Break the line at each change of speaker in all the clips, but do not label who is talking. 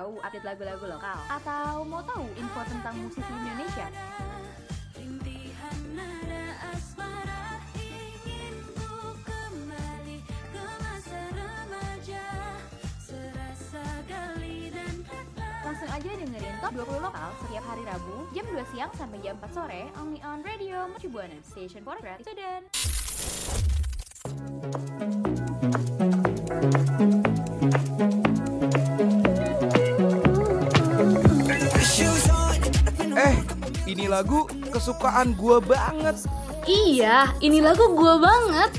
Tahu update lagu-lagu lokal? Atau mau tahu info tentang musisi Indonesia? Langsung aja dengerin Top 20 Lokal setiap hari Rabu jam 2 siang sampai jam 4 sore only on Radio Mercu Buana Station for Creative Student.
Lagu kesukaan gua banget.
Iya, ini lagu gue banget.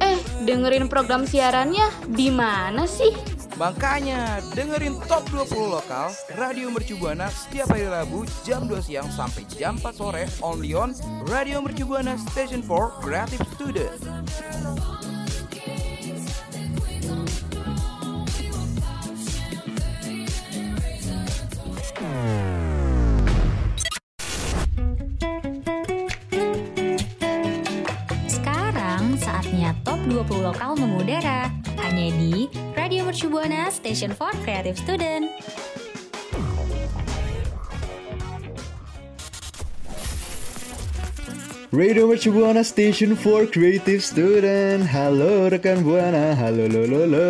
Eh, dengerin program siarannya di mana sih?
Makanya dengerin Top 20 Lokal Radio Mercu Buana setiap hari Rabu jam 2 siang sampai jam 4 sore only on Radio Mercu Buana Station for Creative Student.
20 Lokal mengudara. Hanya di Radio Mercu Buana Station for Creative Student.
Radio Mercu Buana Station for Creative Student. Halo rekan Buana, halo lo lo lo.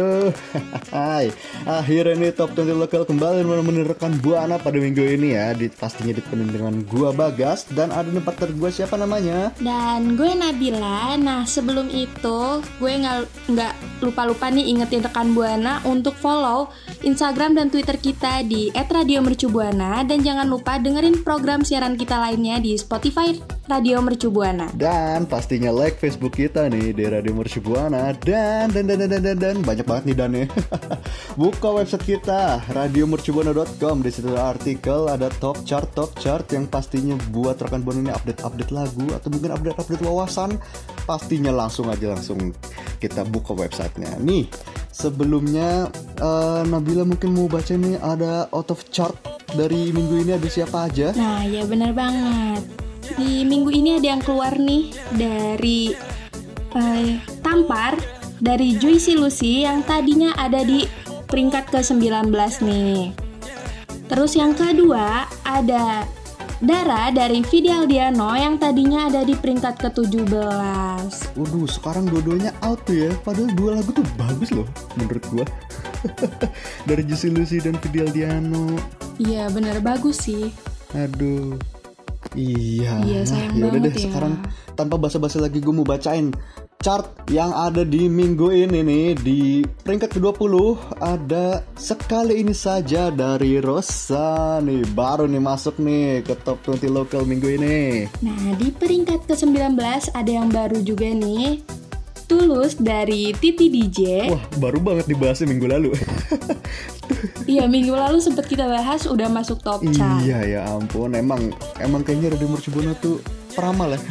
Hai, akhirnya nih Top 20 Lokal kembali menemani rekan Buana pada minggu ini ya. Di, Pastinya dipenuhi dengan gua Bagas Dan ada nih partner gua siapa namanya?
Dan gue Nabila. Nah sebelum itu gue nggak nggak lupa-lupa nih ingetin rekan buana untuk follow Instagram dan Twitter kita di @radiomercubuana dan jangan lupa dengerin program siaran kita lainnya di Spotify Radio Mercu Buana.
Dan pastinya like Facebook kita nih di Radio Mercu Buana dan dan dan dan dan, dan, dan. banyak banget nih dan ya. Buka website kita radiomercubuana.com di situ ada artikel ada top chart top chart yang pastinya buat rekan buana ini update-update lagu atau mungkin update-update wawasan pastinya langsung aja langsung kita buka websitenya. Nih sebelumnya eh, Nabila mungkin mau baca nih ada out of chart dari minggu ini ada siapa aja?
Nah ya benar banget. Di minggu ini ada yang keluar nih dari eh, Tampar dari Juicy Lucy yang tadinya ada di peringkat ke-19 nih. Terus yang kedua ada Dara dari Fidel Diano yang tadinya ada di peringkat ke-17.
Waduh, sekarang dua-duanya out tuh ya. Padahal dua lagu tuh bagus loh menurut gua. Dari Juicy Lucy dan Fidel Diano.
Iya bener bagus sih.
Aduh. Iya.
Iya, sayang
Yaudah
banget
deh,
ya.
sekarang tanpa basa-basi lagi gue mau bacain chart yang ada di minggu ini nih di peringkat ke-20 ada sekali ini saja dari Rosa nih baru nih masuk nih ke top 20 lokal minggu ini.
Nah di peringkat ke-19 ada yang baru juga nih. Tulus dari Titi DJ.
Wah, baru banget dibahasnya minggu lalu.
Iya minggu lalu sempat kita bahas udah masuk top chart.
Iya ya ampun, emang emang kayaknya Radio Mercubuana tuh peramal ya.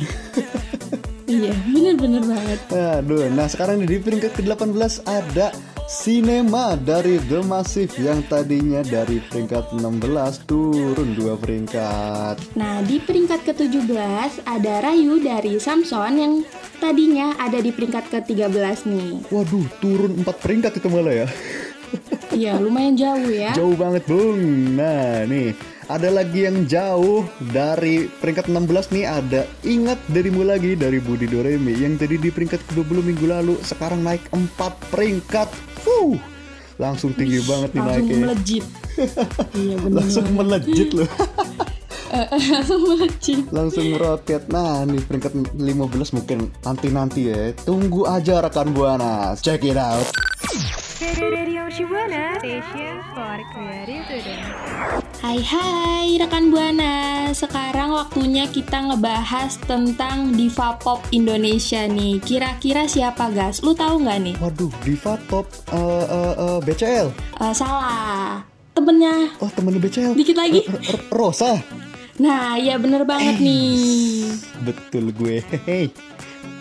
Iya bener-bener banget.
Aduh, nah sekarang di peringkat ke-18 ada Cinema dari The Massive yang tadinya dari peringkat 16 turun dua peringkat.
Nah di peringkat ke-17 ada Rayu dari Samson yang tadinya ada di peringkat ke-13 nih.
Waduh, turun 4 peringkat itu malah ya.
Iya lumayan jauh ya.
Jauh banget, Bung. Nah, nih ada lagi yang jauh dari peringkat 16 nih ada Ingat dirimu lagi dari Budi Doremi yang tadi di peringkat ke-20 minggu lalu sekarang naik 4 peringkat. Fuh. Langsung tinggi banget nih
Langsung
naiknya.
melejit. iya bener.
Langsung melejit loh.
Langsung melejit.
Langsung meroket. Nah, nih peringkat 15 mungkin nanti-nanti ya. Tunggu aja rekan Buana. Check it out.
Radio Shibuana Station for Creative.
Hai hai rekan Buana Sekarang waktunya kita ngebahas tentang diva pop Indonesia nih Kira-kira siapa gas? Lu tahu nggak nih?
Waduh, Diva Top eh, eh, eh, BCL.
Eh, salah Temennya
Oh, temennya BCL.
Dikit lagi.
R- R- Rosa.
Nah ya bener banget nih
Betul gue. Hehehe.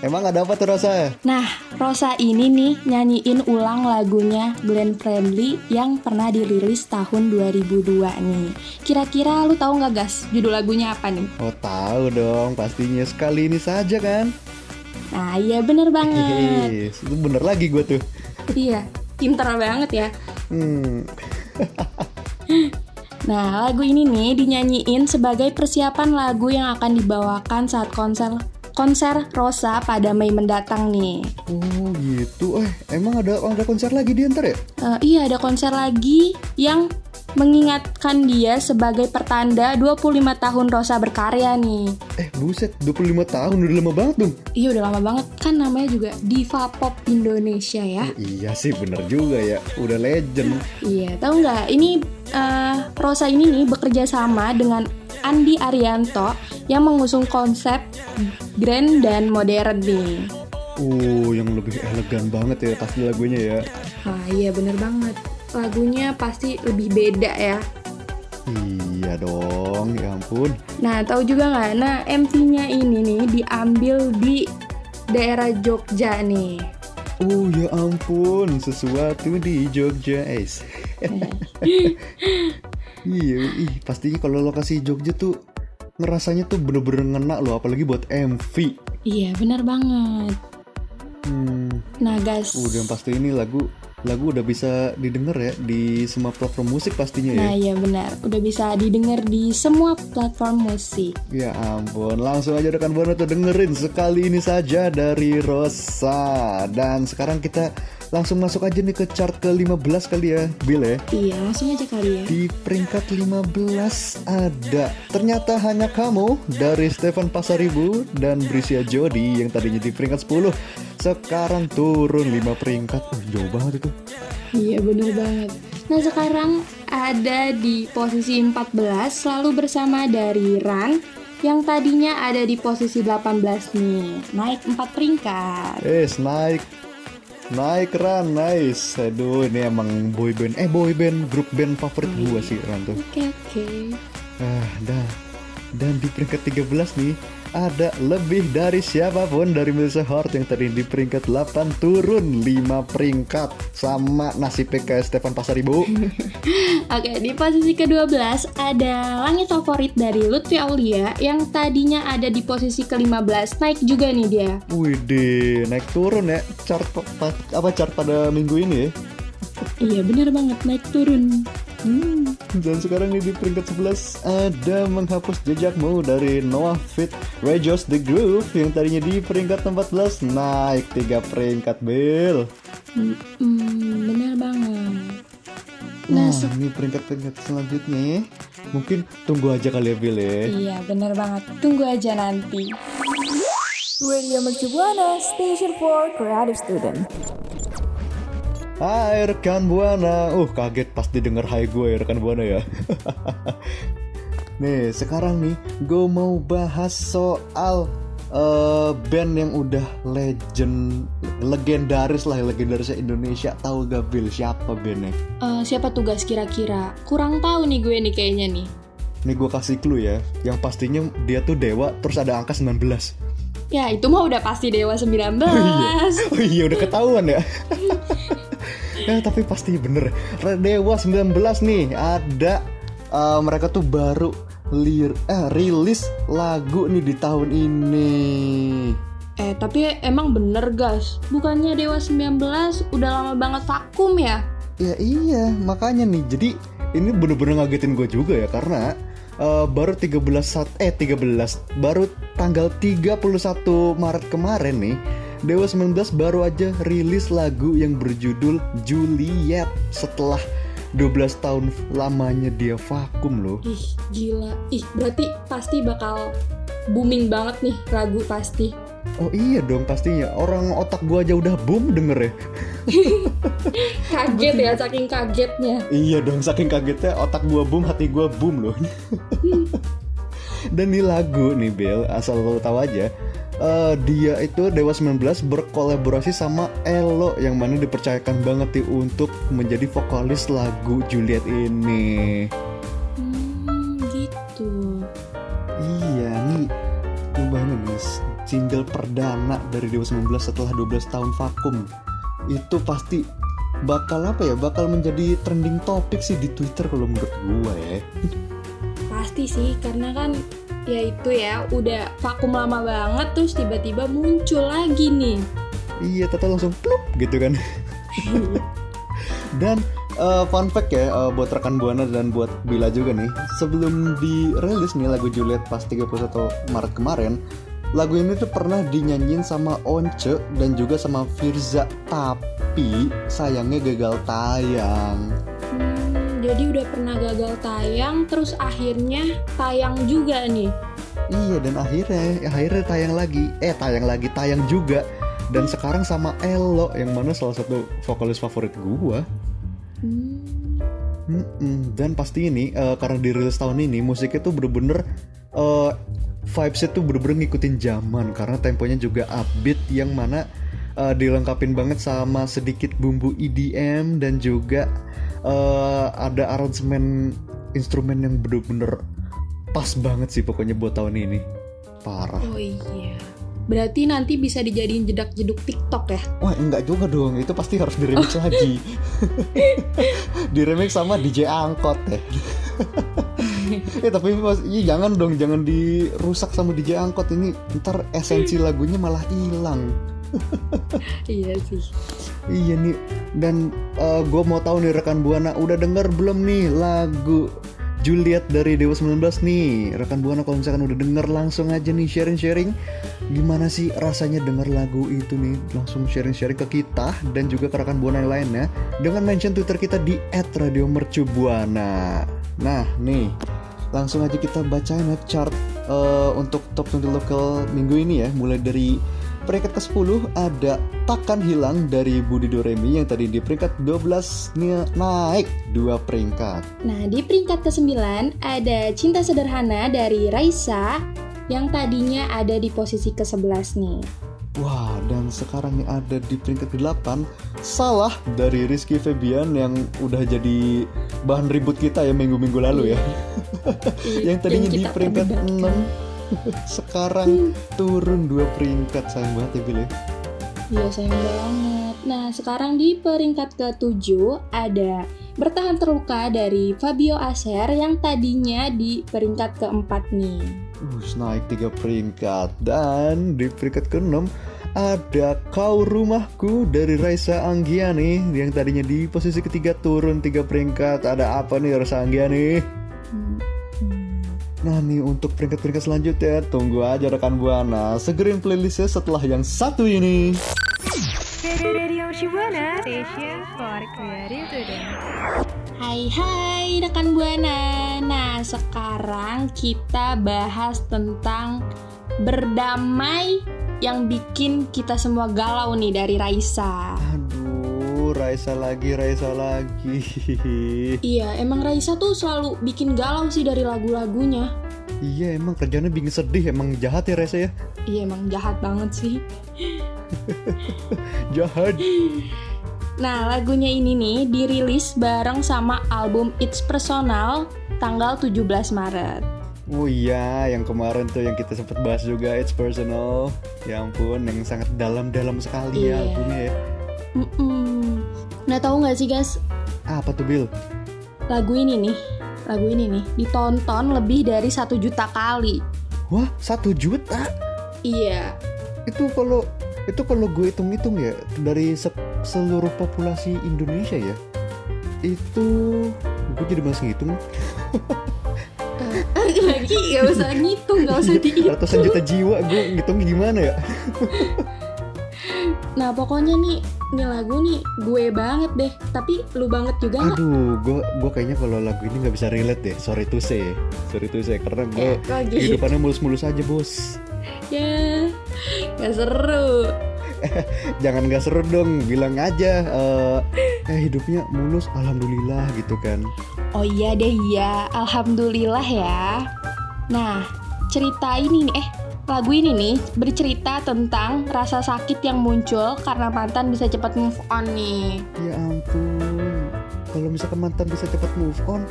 Emang ada apa tuh Rosa?
Nah Rosa ini nih nyanyiin ulang lagunya Glenn Fredly yang pernah dirilis tahun 2002 nih Kira-kira lu tahu nggak gas judul lagunya apa nih?
Oh tahu dong, pastinya sekali ini saja kan.
Nah iya bener banget
itu bener lagi gue tuh.
Iya pinter banget ya.
Hmm,
Nah, lagu ini nih dinyanyiin sebagai persiapan lagu yang akan dibawakan saat konser konser Rosa pada Mei mendatang nih.
oh gitu. Eh, emang ada ada konser lagi di ntar ya?
Eh, iya, ada konser lagi yang mengingatkan dia sebagai pertanda 25 tahun Rosa berkarya nih.
Eh, buset, 25 tahun udah lama banget dong.
Iya, udah lama banget kan namanya juga diva pop Indonesia ya.
Oh, iya sih, bener juga ya. Udah legend.
Iya, tahu nggak? Ini eh, Rosa ini nih bekerja sama dengan Andi Arianto yang mengusung konsep grand dan modern nih.
Oh, yang lebih elegan banget ya pasti lagunya ya.
Ah iya bener banget. Lagunya pasti lebih beda ya.
Iya dong, ya ampun.
Nah, tahu juga nggak? Nah, MV-nya ini nih diambil di daerah Jogja nih.
Oh ya ampun, sesuatu di Jogja, es. iya, ih pastinya kalau lokasi Jogja tuh ngerasanya tuh bener-bener ngena loh, apalagi buat MV.
Iya, bener banget.
Hmm,
Nah, guys.
udah pasti ini lagu lagu udah bisa didengar ya di semua platform musik pastinya ya.
Nah, iya benar. Udah bisa didengar di semua platform musik.
Ya ampun, langsung aja rekan Buana tuh dengerin sekali ini saja dari Rosa. Dan sekarang kita langsung masuk aja nih ke chart ke-15 kali ya, Bill ya.
Iya, langsung aja kali ya.
Di peringkat 15 ada Ternyata Hanya Kamu dari Stefan Pasaribu dan Brisia Jodi yang tadinya di peringkat 10 sekarang turun 5 peringkat. Uh, jauh banget itu.
Iya bener banget Nah sekarang ada di posisi 14 Selalu bersama dari Ran Yang tadinya ada di posisi 18 nih Naik 4 peringkat
Eh, naik Naik Ran, nice. Aduh, ini emang boy band. Eh, boy band, grup band favorit gua sih Ran tuh.
Oke oke.
Ah, dah. Dan di peringkat 13 nih ada lebih dari siapa pun dari Melissa Hart yang tadi di peringkat 8 turun 5 peringkat sama nasib PK Stefan Pasaribu.
Oke di posisi ke-12 ada Langit Favorit dari Lutfi Aulia Yang tadinya ada di posisi ke-15 Naik juga nih dia.
Widih, naik turun ya. Chart pa- pa- apa chart pada minggu ini ya.
Iya bener banget. Naik turun
Hmm, dan sekarang ini di peringkat 11 ada menghapus jejakmu dari Noah Fit Rejos The Groove yang tadinya di peringkat 14 naik 3 peringkat Bill.
Hmm, bener banget.
Nah,
Nah,
ini peringkat-peringkat selanjutnya. Mungkin tunggu aja kali ya Bill ya.
Iya bener banget. Tunggu aja nanti.
Radio Mercu Buana, Station for Creative Student.
Hai rekan Buana. Uh kaget pas didengar hai gue ya rekan Buana ya. Nih sekarang nih gue mau bahas soal eh, band yang udah legend legendaris lah legendarisnya Indonesia. Tahu gak Bill siapa bandnya?
Eh, Siapa tugas kira-kira? Kurang tahu nih gue nih kayaknya nih.
Nih gue kasih clue ya. Yang pastinya dia tuh dewa terus ada angka 19
Ya itu mah udah pasti Dewa 19
Oh iya udah ketahuan ya. ya tapi pasti bener. Dewa 19 nih ada eh, mereka tuh baru lir eh rilis lagu nih di tahun ini.
Eh tapi emang bener guys Bukannya Dewa 19 udah lama banget vakum ya?
Ya iya makanya nih. Jadi ini bener-bener ngagetin gue juga ya karena eh, baru 13 saat eh 13 baru tanggal 31 Maret kemarin nih Dewa 19 baru aja rilis lagu yang berjudul Juliet setelah 12 tahun lamanya dia vakum loh.
Ih gila Ih berarti pasti bakal booming banget nih lagu pasti
Oh iya dong pastinya. Orang otak gua aja udah boom denger ya.
Kaget ya saking kagetnya
Iya dong saking kagetnya otak gua boom, hati gua boom loh. Dan di lagu nih Bill, asal lo tahu aja, eh, dia itu Dewa 19 berkolaborasi sama Elo yang mana dipercayakan banget nih untuk menjadi vokalis lagu Juliet ini.
Hmm gitu
Iya nih, bayangin nih single perdana dari Dewa 19 setelah 12 tahun vakum. Itu pasti bakal apa ya? Bakal menjadi trending topik sih di Twitter kalau menurut gua ya.
Pasti sih karena kan ya itu ya udah vakum lama banget terus tiba-tiba muncul lagi nih
Iya, tata langsung plup gitu kan. Dan uh, fun fact ya uh, buat rekan Buana dan buat Bila juga nih, sebelum dirilis nih lagu Juliet pas 31 Maret kemarin, lagu ini tuh pernah dinyanyiin sama Once dan juga sama Firza, tapi sayangnya gagal tayang.
Hmm, jadi udah pernah gagal tayang, terus akhirnya tayang juga nih.
Iya dan akhirnya akhirnya tayang lagi. Eh tayang lagi tayang juga. Dan sekarang sama Elo yang mana salah satu vokalis favorit gua.
Hmm.
Mm-mm. Dan pasti ini uh, karena dirilis tahun ini musiknya tuh bener-bener uh, vibesnya tuh bener-bener ngikutin zaman karena temponya juga upbeat yang mana uh, dilengkapin banget sama sedikit bumbu EDM dan juga uh, ada aransemen instrumen yang bener-bener pas banget sih pokoknya buat tahun ini. Parah.
Oh iya. Berarti nanti bisa dijadiin jedak-jeduk TikTok ya?
wah enggak juga dong. Itu pasti harus di remix lagi. Di remix sama DJ angkot ya. Eh tapi mas, iya, jangan dong. Jangan dirusak sama DJ angkot. Ini ntar esensi lagunya malah hilang.
Iya sih.
iya nih dan gue mau tahu nih rekan buana udah denger belum nih lagu Juliet dari Dewa 19 nih? Rekan buana kalau misalkan udah denger langsung aja nih sharing-sharing. Gimana sih rasanya denger lagu itu nih? Langsung sharing-sharing ke kita dan juga ke rekan buana yang lainnya dengan mention Twitter kita di @radiomercubuana. Nah nih langsung aja kita bacain ya chart eh, untuk top 20 lokal minggu ini ya. Mulai dari peringkat ke-10 ada Takkan Hilang dari Budi Doremi yang tadi di peringkat 12 nya naik dua peringkat.
Nah, di peringkat ke-9 ada Cinta Sederhana dari Raisa yang tadinya ada di posisi ke-11 nih.
Wah, dan sekarang nih ada di peringkat ke-8 Salah dari Rizky Febian yang udah jadi bahan ribut kita ya minggu-minggu lalu ya Yang tadinya di peringkat
perdebatkan.
6 Sekarang turun dua peringkat sayang banget ya Bil ya
Iya, sayang banget. Nah, sekarang di peringkat ke-7 ada Bertahan Terluka dari Fabio Acer yang tadinya di peringkat keempat nih.
Uh, naik tiga peringkat dan di peringkat ke-6 ada Kau Rumahku dari Raisa Anggiani yang tadinya di posisi ketiga turun tiga peringkat. Ada apa nih Raisa Anggiani? Nah nih untuk peringkat-peringkat selanjutnya tunggu aja rekan buana segerin playlistnya setelah yang satu ini.
Hai hai rekan Buana. Nah, sekarang kita bahas tentang berdamai yang bikin kita semua galau nih dari Raisa.
Raisa lagi, Raisa lagi.
Iya, emang Raisa tuh selalu bikin galau sih dari lagu-lagunya.
iya emang kerjanya bikin sedih, emang jahat ya Raisa ya.
Iya, emang jahat banget sih.
Jahat.
Nah, lagunya ini nih dirilis bareng sama album It's Personal tanggal 17 Maret.
Oh iya, yang kemarin tuh yang kita sempat bahas juga It's Personal. Ya ampun, yang sangat dalam-dalam sekali ya
Iya.
albumnya ya.
Mm-mm. Nah, tahu nggak sih guys,
Apa tuh Bill?
lagu ini nih, lagu ini nih ditonton lebih dari satu juta kali.
Wah, satu juta?
Iya,
Itu kalau itu kalau gue hitung-hitung ya dari se- seluruh populasi Indonesia ya. Itu gue jadi mas ngitung
lagi nggak usah ngitung, nggak usah dihitung.
ratusan juta jiwa gue ngitungnya gimana ya?
Nah, pokoknya nih, ini lagu nih gue banget deh. Tapi lu banget juga nggak?
Aduh, gue gue kayaknya kalau lagu ini nggak bisa relate deh. Sorry to say, sorry to say karena gue
lagi.
kehidupannya mulus-mulus aja bos.
Ya, nggak seru.
Jangan nggak seru dong, bilang aja. eh eh hidupnya mulus, alhamdulillah gitu kan.
Oh iya deh iya, alhamdulillah ya. Nah, cerita ini nih, eh lagu ini nih bercerita tentang rasa sakit yang muncul karena mantan bisa cepat move on nih.
Ya ampun, kalau misalkan mantan bisa cepat move on,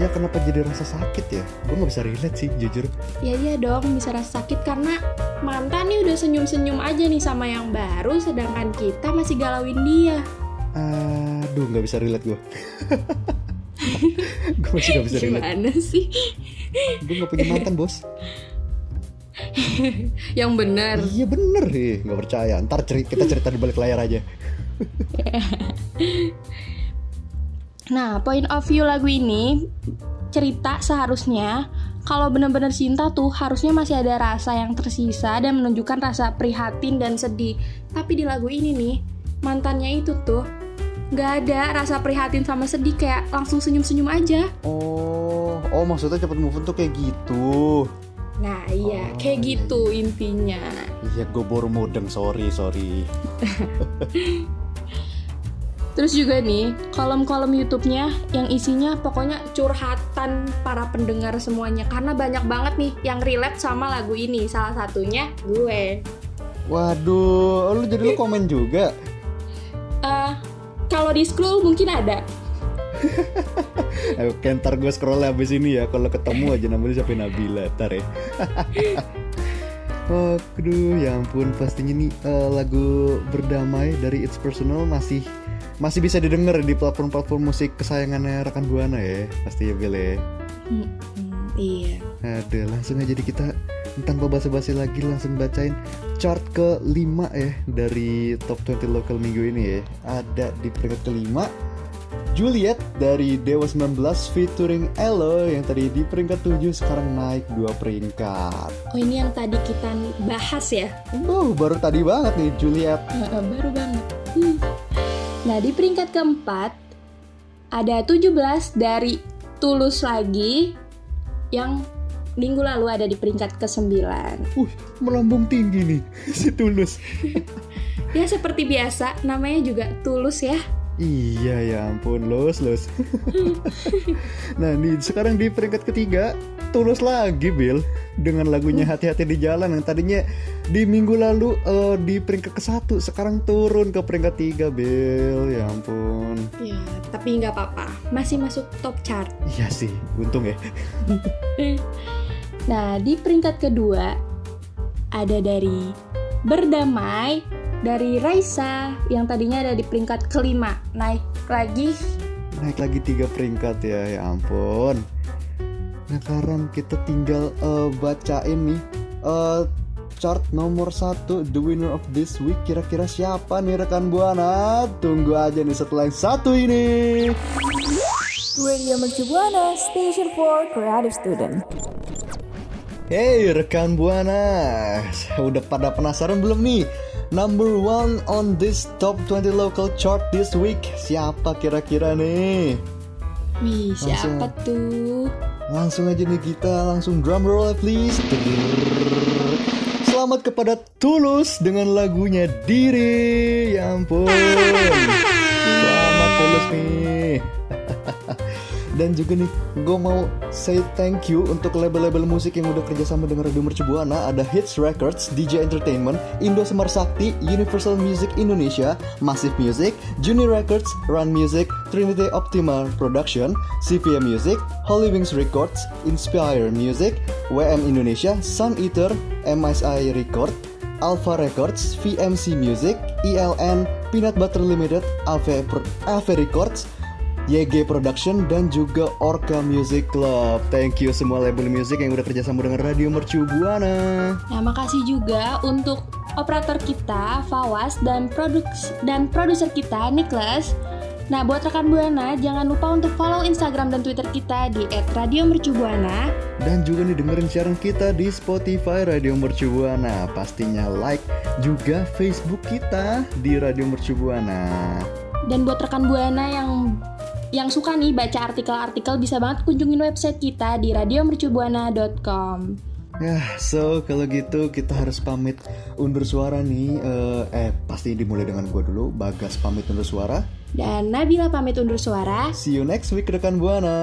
ya kenapa jadi rasa sakit ya? Gue nggak bisa relate sih, jujur.
Ya iya dong bisa rasa sakit karena mantan nih udah senyum-senyum aja nih sama yang baru sedangkan kita masih galauin dia.
Aduh, nggak bisa relate gue. gue masih nggak bisa relate.
Gimana sih?
Gue nggak punya mantan bos.
Yang benar.
Iya bener, ih nggak percaya. Ntar ceri- kita cerita di balik layar aja.
Nah, point of view lagu ini cerita seharusnya kalau benar-benar cinta tuh harusnya masih ada rasa yang tersisa dan menunjukkan rasa prihatin dan sedih. Tapi di lagu ini nih, mantannya itu tuh nggak ada rasa prihatin sama sedih kayak langsung senyum-senyum aja.
Oh, oh maksudnya cepet move on tuh kayak gitu.
Nah iya,
Oh,
kayak
iya,
gitu intinya.
Iya, gue baru mudeng, sorry, sorry.
Terus juga nih, kolom-kolom YouTube-nya yang isinya pokoknya curhatan para pendengar semuanya karena banyak banget nih yang relate sama lagu ini. Salah satunya gue.
Waduh, lu jadi lu komen juga.
Eh, kalau di scroll mungkin ada.
Oke, ntar gue scroll abis ini ya. Kalau ketemu aja namanya siapa Nabila, ntar ya. Aduh, ya ampun, pastinya nih eh, lagu berdamai dari It's Personal masih masih bisa didengar di platform-platform musik kesayangannya rekan buana ya, pasti ya Bil ya.
Iya.
Ada, langsung aja di kita tanpa basa-basi lagi langsung bacain chart ke 5 ya dari top 20 lokal minggu ini ya. Ada di peringkat kelima Juliet dari Dewa 19 featuring Elo yang tadi di peringkat 7 sekarang naik dua peringkat.
Oh ini yang tadi kita bahas ya.
Oh, baru tadi banget nih Juliet.
Eh, eh, baru banget. Hmm. Nah di peringkat keempat ada 17 dari Tulus lagi yang minggu lalu ada di peringkat ke-9.
Uh, melambung tinggi nih si Tulus.
Ya seperti biasa, namanya juga Tulus ya.
Iya ya ampun, los los. nah nih sekarang di peringkat ketiga tulus lagi Bill dengan lagunya hati-hati di jalan yang tadinya di minggu lalu eh, di peringkat ke satu sekarang turun ke peringkat tiga Bill ya ampun.
Ya, tapi nggak apa-apa, masih masuk top chart.
Iya sih, untung ya.
Nah, di peringkat kedua ada dari Berdamai dari Raisa yang tadinya ada di peringkat kelima, naik lagi.
Naik lagi tiga peringkat ya, ya ampun. Nah sekarang kita tinggal eh, bacain nih. Eh, chart nomor satu the winner of this week. Kira-kira siapa nih rekan buana? Tunggu aja nih setelah yang satu ini.
Radio Mercu Buana, Station for Creative Student.
Hey rekan buana. Udah pada penasaran belum nih number one on this top 20 local chart this week siapa kira-kira nih
Wih,
Langsung.
siapa tuh?
Langsung aja nih kita langsung drum roll please. Selamat kepada Tulus dengan lagunya Diri. Ya ampun. Selamat Tulus nih. Dan juga nih, gue mau say thank you untuk label-label musik yang udah kerjasama dengan Radio Mercu Buana. Ada Hits Records, DJ Entertainment, Indo Semar Sakti, Universal Music Indonesia, Massive Music, Juni Records, Run Music, Trinity Optimal Production, CPM Music, Holy Wings Records, Inspire Music, WM Indonesia, Sun Eater, MSI Record, Alpha Records, VMC Music, ELN, Peanut Butter Limited, AV Records, YG Production dan juga Orca Music Club. Thank you semua label musik yang udah kerjasama dengan Radio Mercu Buana.
Nah, makasih juga untuk operator kita, Fawas, dan produks dan produser kita, Nicholas. Nah, buat rekan Buana, jangan lupa untuk follow Instagram dan Twitter kita di @radiomercubuana.
Dan juga nih dengerin siaran kita di Spotify Radio Mercu Buana. Pastinya like juga Facebook kita di Radio Mercu Buana.
Dan buat rekan Buana yang yang suka nih baca artikel-artikel bisa banget kunjungin website kita di radiomercubuana.com.
Ya, so kalau gitu kita harus pamit undur suara nih. Eh, eh pasti dimulai dengan gua dulu. Bagas pamit undur suara.
Dan Nabila pamit undur suara.
See you next week rekan Buana.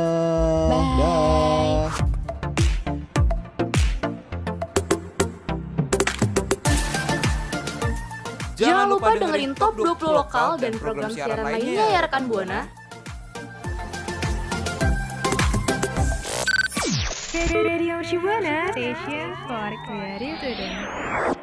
Bye.
Dah.
Jangan lupa dengerin Top 20 Lokal dan program siaran lainnya ya rekan Buana. Radio Shibuana, Station for Creative Student.